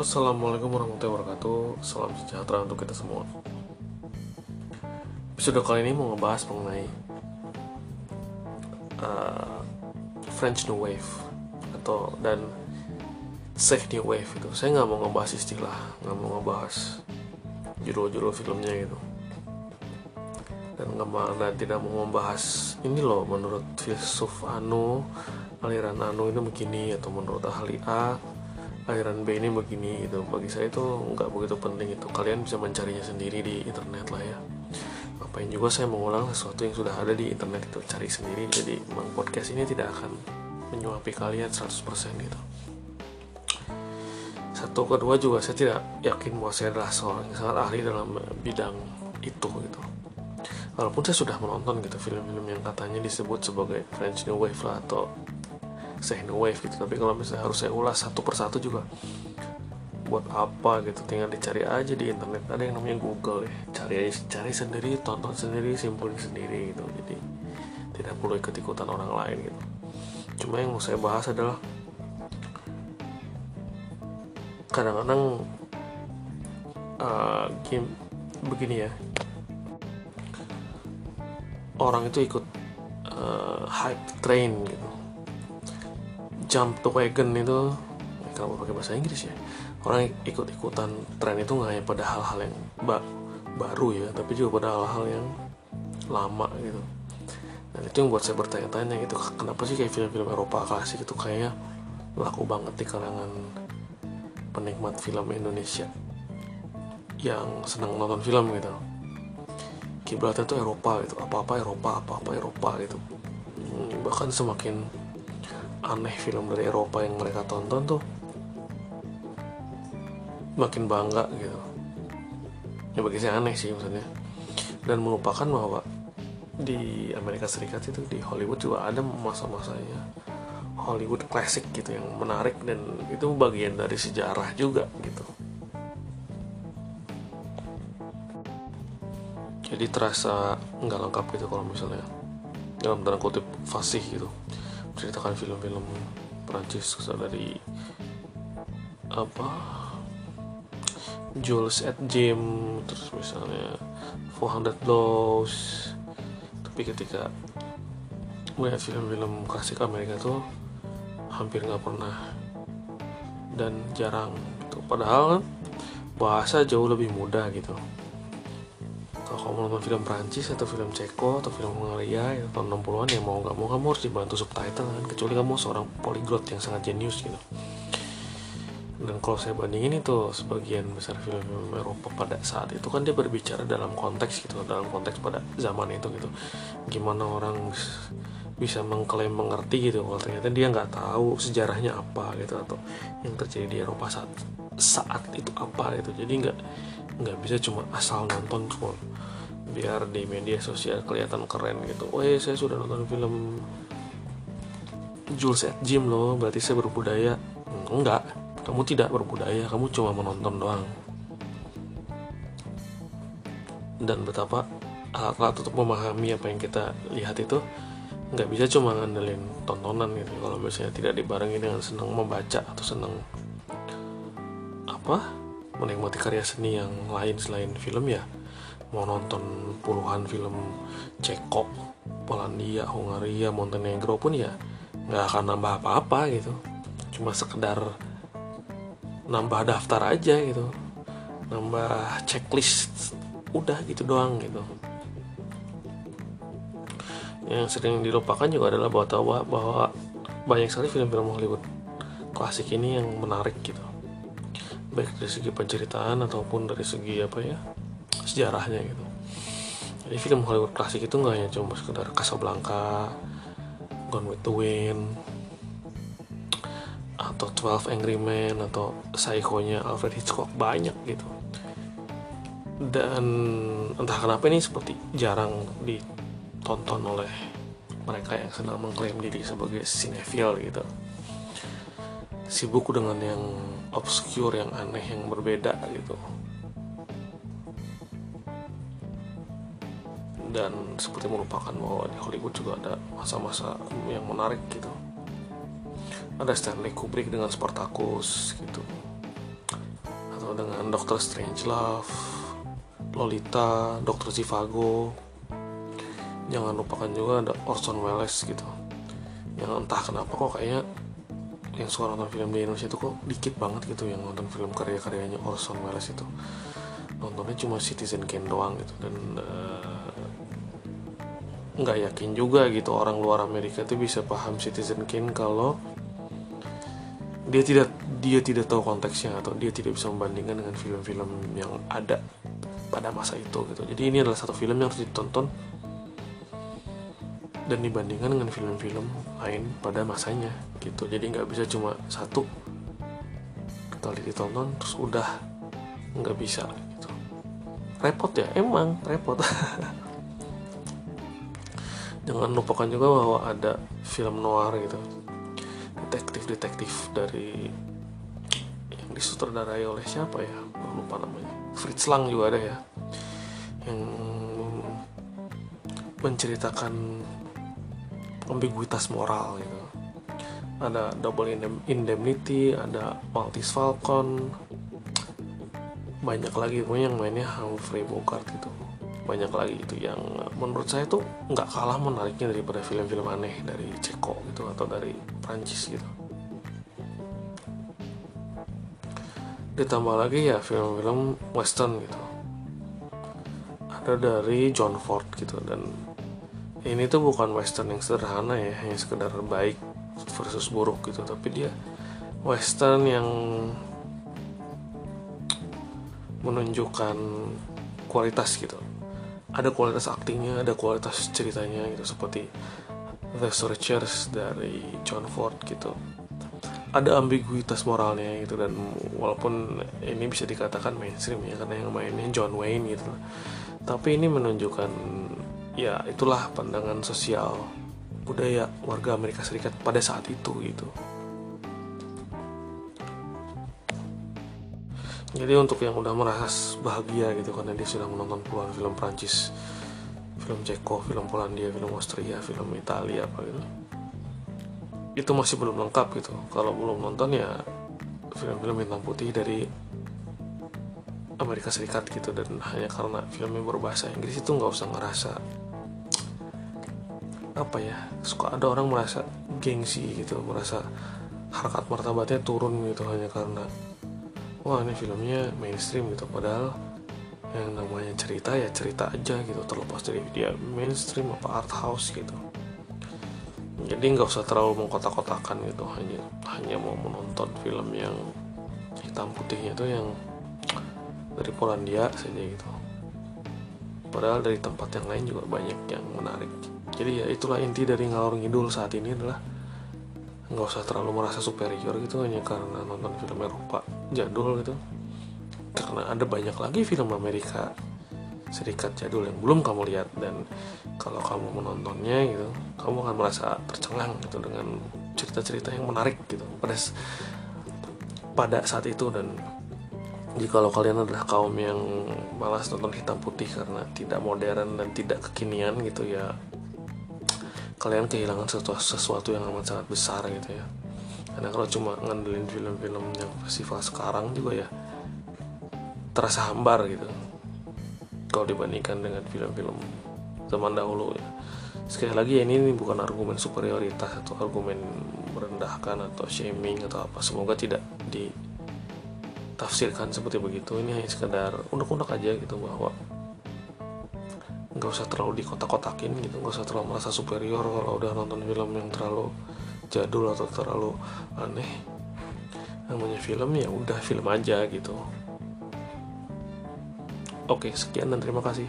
Assalamualaikum warahmatullahi wabarakatuh. Salam sejahtera untuk kita semua. Episode kali ini mau ngebahas mengenai uh, French New Wave atau dan Safe New Wave itu. Saya nggak mau ngebahas istilah nggak mau ngebahas judul-judul filmnya gitu. Dan nggak dan tidak mau membahas ini loh menurut filsuf Anu aliran Anu ini begini atau menurut ahli A aliran B ini begini gitu. Bagi saya itu nggak begitu penting itu. Kalian bisa mencarinya sendiri di internet lah ya. Ngapain juga saya mengulang sesuatu yang sudah ada di internet itu? Cari sendiri. Jadi memang podcast ini tidak akan menyuapi kalian 100% gitu. Satu kedua juga saya tidak yakin bahwa saya adalah seorang yang sangat ahli dalam bidang itu gitu. Walaupun saya sudah menonton gitu film-film yang katanya disebut sebagai French New Wave lah atau New Wave gitu. Tapi kalau misalnya harus saya ulas satu persatu juga buat apa gitu? Tinggal dicari aja di internet. Ada yang namanya Google ya. Cari cari sendiri tonton sendiri simpulin sendiri gitu. Jadi tidak perlu ikut ikutan orang lain gitu. Cuma yang mau saya bahas adalah kadang-kadang uh, game begini ya. Orang itu ikut uh, hype train gitu jump to wagon itu kalau pakai bahasa Inggris ya? Orang ikut-ikutan tren itu nggak hanya pada hal-hal yang ba baru ya tapi juga pada hal-hal yang lama gitu. Dan itu yang buat saya bertanya-tanya gitu kenapa sih kayak film-film Eropa klasik itu kayaknya laku banget di kalangan penikmat film Indonesia yang senang nonton film gitu. Kiblatnya tuh Eropa gitu apa-apa Eropa apa-apa Eropa gitu. Hmm, bahkan semakin aneh film dari Eropa yang mereka tonton tuh. Makin bangga gitu. Ya bagi saya aneh sih maksudnya. Dan melupakan bahwa di Amerika Serikat itu di Hollywood juga ada masa-masanya Hollywood klasik gitu yang menarik dan itu bagian dari sejarah juga gitu. Jadi terasa nggak lengkap gitu kalau misalnya dalam tanda kutip fasih gitu menceritakan film-film Prancis dari apa Jules at Jim terus misalnya 400 Blows tapi ketika melihat film-film klasik Amerika tuh hampir nggak pernah dan jarang gitu. padahal bahasa jauh lebih mudah gitu kamu nonton film Prancis atau film Ceko atau film Hungaria ya, tahun 60-an ya mau nggak mau kamu harus dibantu subtitle kan. Kecuali kamu seorang polyglot yang sangat jenius gitu. Dan kalau saya bandingin itu sebagian besar film-film Eropa pada saat itu kan dia berbicara dalam konteks gitu dalam konteks pada zaman itu gitu. Gimana orang bisa mengklaim mengerti gitu kalau ternyata dia nggak tahu sejarahnya apa gitu atau yang terjadi di Eropa saat saat itu apa gitu. Jadi nggak nggak bisa cuma asal nonton cuma biar di media sosial kelihatan keren gitu. Oh ya saya sudah nonton film Jules at Jim loh berarti saya berbudaya. Enggak kamu tidak berbudaya kamu cuma menonton doang. Dan betapa alat-alat untuk memahami apa yang kita lihat itu nggak bisa cuma ngandelin tontonan gitu. Kalau misalnya tidak dibarengi dengan senang membaca atau senang apa menikmati karya seni yang lain selain film ya mau nonton puluhan film Ceko, Polandia, Hungaria, Montenegro pun ya nggak akan nambah apa-apa gitu. Cuma sekedar nambah daftar aja gitu. Nambah checklist udah gitu doang gitu. Yang sering dilupakan juga adalah bahwa bahwa banyak sekali film-film Hollywood klasik ini yang menarik gitu. Baik dari segi penceritaan ataupun dari segi apa ya sejarahnya gitu. Jadi film Hollywood klasik itu nggak hanya cuma sekedar Casablanca Gone with the Wind atau 12 Angry Men atau Psycho-nya Alfred Hitchcock banyak gitu. Dan entah kenapa ini seperti jarang ditonton oleh mereka yang sedang mengklaim diri sebagai sinetron gitu. Sibuk dengan yang obscure yang aneh yang berbeda gitu dan seperti melupakan bahwa di Hollywood juga ada masa-masa yang menarik gitu. Ada Stanley Kubrick dengan Spartacus gitu. Dengan Doctor Strangelove Lolita Doctor Zivago jangan lupakan juga ada Orson Welles gitu. Yang entah kenapa kok kayaknya yang suka nonton film di Indonesia itu kok dikit banget gitu yang nonton film karya-karyanya Orson Welles itu. Nontonnya cuma Citizen Kane doang gitu. Dan uh, nggak yakin juga gitu orang luar Amerika itu bisa paham Citizen Kane kalau dia tidak dia tidak tahu konteksnya atau dia tidak bisa membandingkan dengan film-film yang ada pada masa itu gitu. Jadi ini adalah satu film yang harus ditonton dan dibandingkan dengan film-film lain pada masanya gitu. Jadi nggak bisa cuma satu kali ditonton terus udah nggak bisa gitu. Repot ya emang repot jangan lupakan juga bahwa ada film noir gitu. Detektif-detektif dari yang disutradarai oleh siapa ya? Lupa namanya. Fritz Lang juga ada ya. Yang menceritakan ambiguitas moral gitu. Ada double indemnity ada Maltese Falcon. Banyak lagi pokoknya yang mainnya Humphrey Bogart gitu banyak lagi itu yang menurut saya tuh nggak kalah menariknya daripada film-film aneh dari Ceko gitu atau dari Prancis gitu. Ditambah lagi ya film-film western gitu. Ada dari John Ford gitu dan ini tuh bukan western yang sederhana ya hanya sekedar baik versus buruk gitu tapi dia western yang menunjukkan kualitas gitu ada kualitas aktingnya ada kualitas ceritanya gitu seperti The Searchers dari John Ford gitu ada ambiguitas moralnya gitu dan walaupun ini bisa dikatakan mainstream ya karena yang mainnya John Wayne gitu tapi ini menunjukkan ya itulah pandangan sosial budaya warga Amerika Serikat pada saat itu gitu. Jadi untuk yang udah merasa bahagia gitu karena dia sudah menonton puluhan film Prancis, film Ceko, film Polandia, film Austria, film Italia apa gitu. Itu masih belum lengkap gitu. Kalau belum nonton ya film-film hitam putih dari Amerika Serikat gitu dan hanya karena filmnya berbahasa Inggris itu nggak usah ngerasa apa ya suka ada orang merasa gengsi gitu merasa harkat martabatnya turun gitu hanya karena wah ini filmnya mainstream gitu padahal yang namanya cerita ya cerita aja gitu terlepas dari dia mainstream apa art house gitu. Jadi nggak usah terlalu mengkotak-kotakan gitu hanya hanya mau menonton film yang hitam putihnya itu yang dari Polandia saja gitu. Padahal dari tempat yang lain juga banyak yang menarik. Jadi ya itulah inti dari ngalor ngidul saat ini adalah nggak usah terlalu merasa superior gitu hanya karena nonton film Eropa jadul gitu. Karena ada banyak lagi film Amerika serikat jadul yang belum kamu lihat dan kalau kamu menontonnya gitu kamu akan merasa tercengang gitu dengan cerita-cerita yang menarik gitu pada pada saat itu. Dan jikalau kalian adalah kaum yang malas nonton hitam putih karena tidak modern dan tidak kekinian gitu ya kalian kehilangan sesuatu, sesuatu yang amat sangat besar gitu ya. Karena kalau cuma ngandelin film-film yang festival sekarang juga ya terasa hambar gitu. Kalau dibandingkan dengan film-film zaman dahulu ya. Sekali lagi ya, ini, ini bukan argumen superioritas atau argumen merendahkan atau shaming atau apa. Semoga tidak di tafsirkan seperti begitu. Ini hanya sekedar unek-unek aja gitu bahwa nggak usah terlalu dikotak-kotakin gitu nggak usah terlalu merasa superior kalau udah nonton film yang terlalu jadul atau terlalu aneh. Namanya film ya udah film aja gitu. Oke sekian dan terima kasih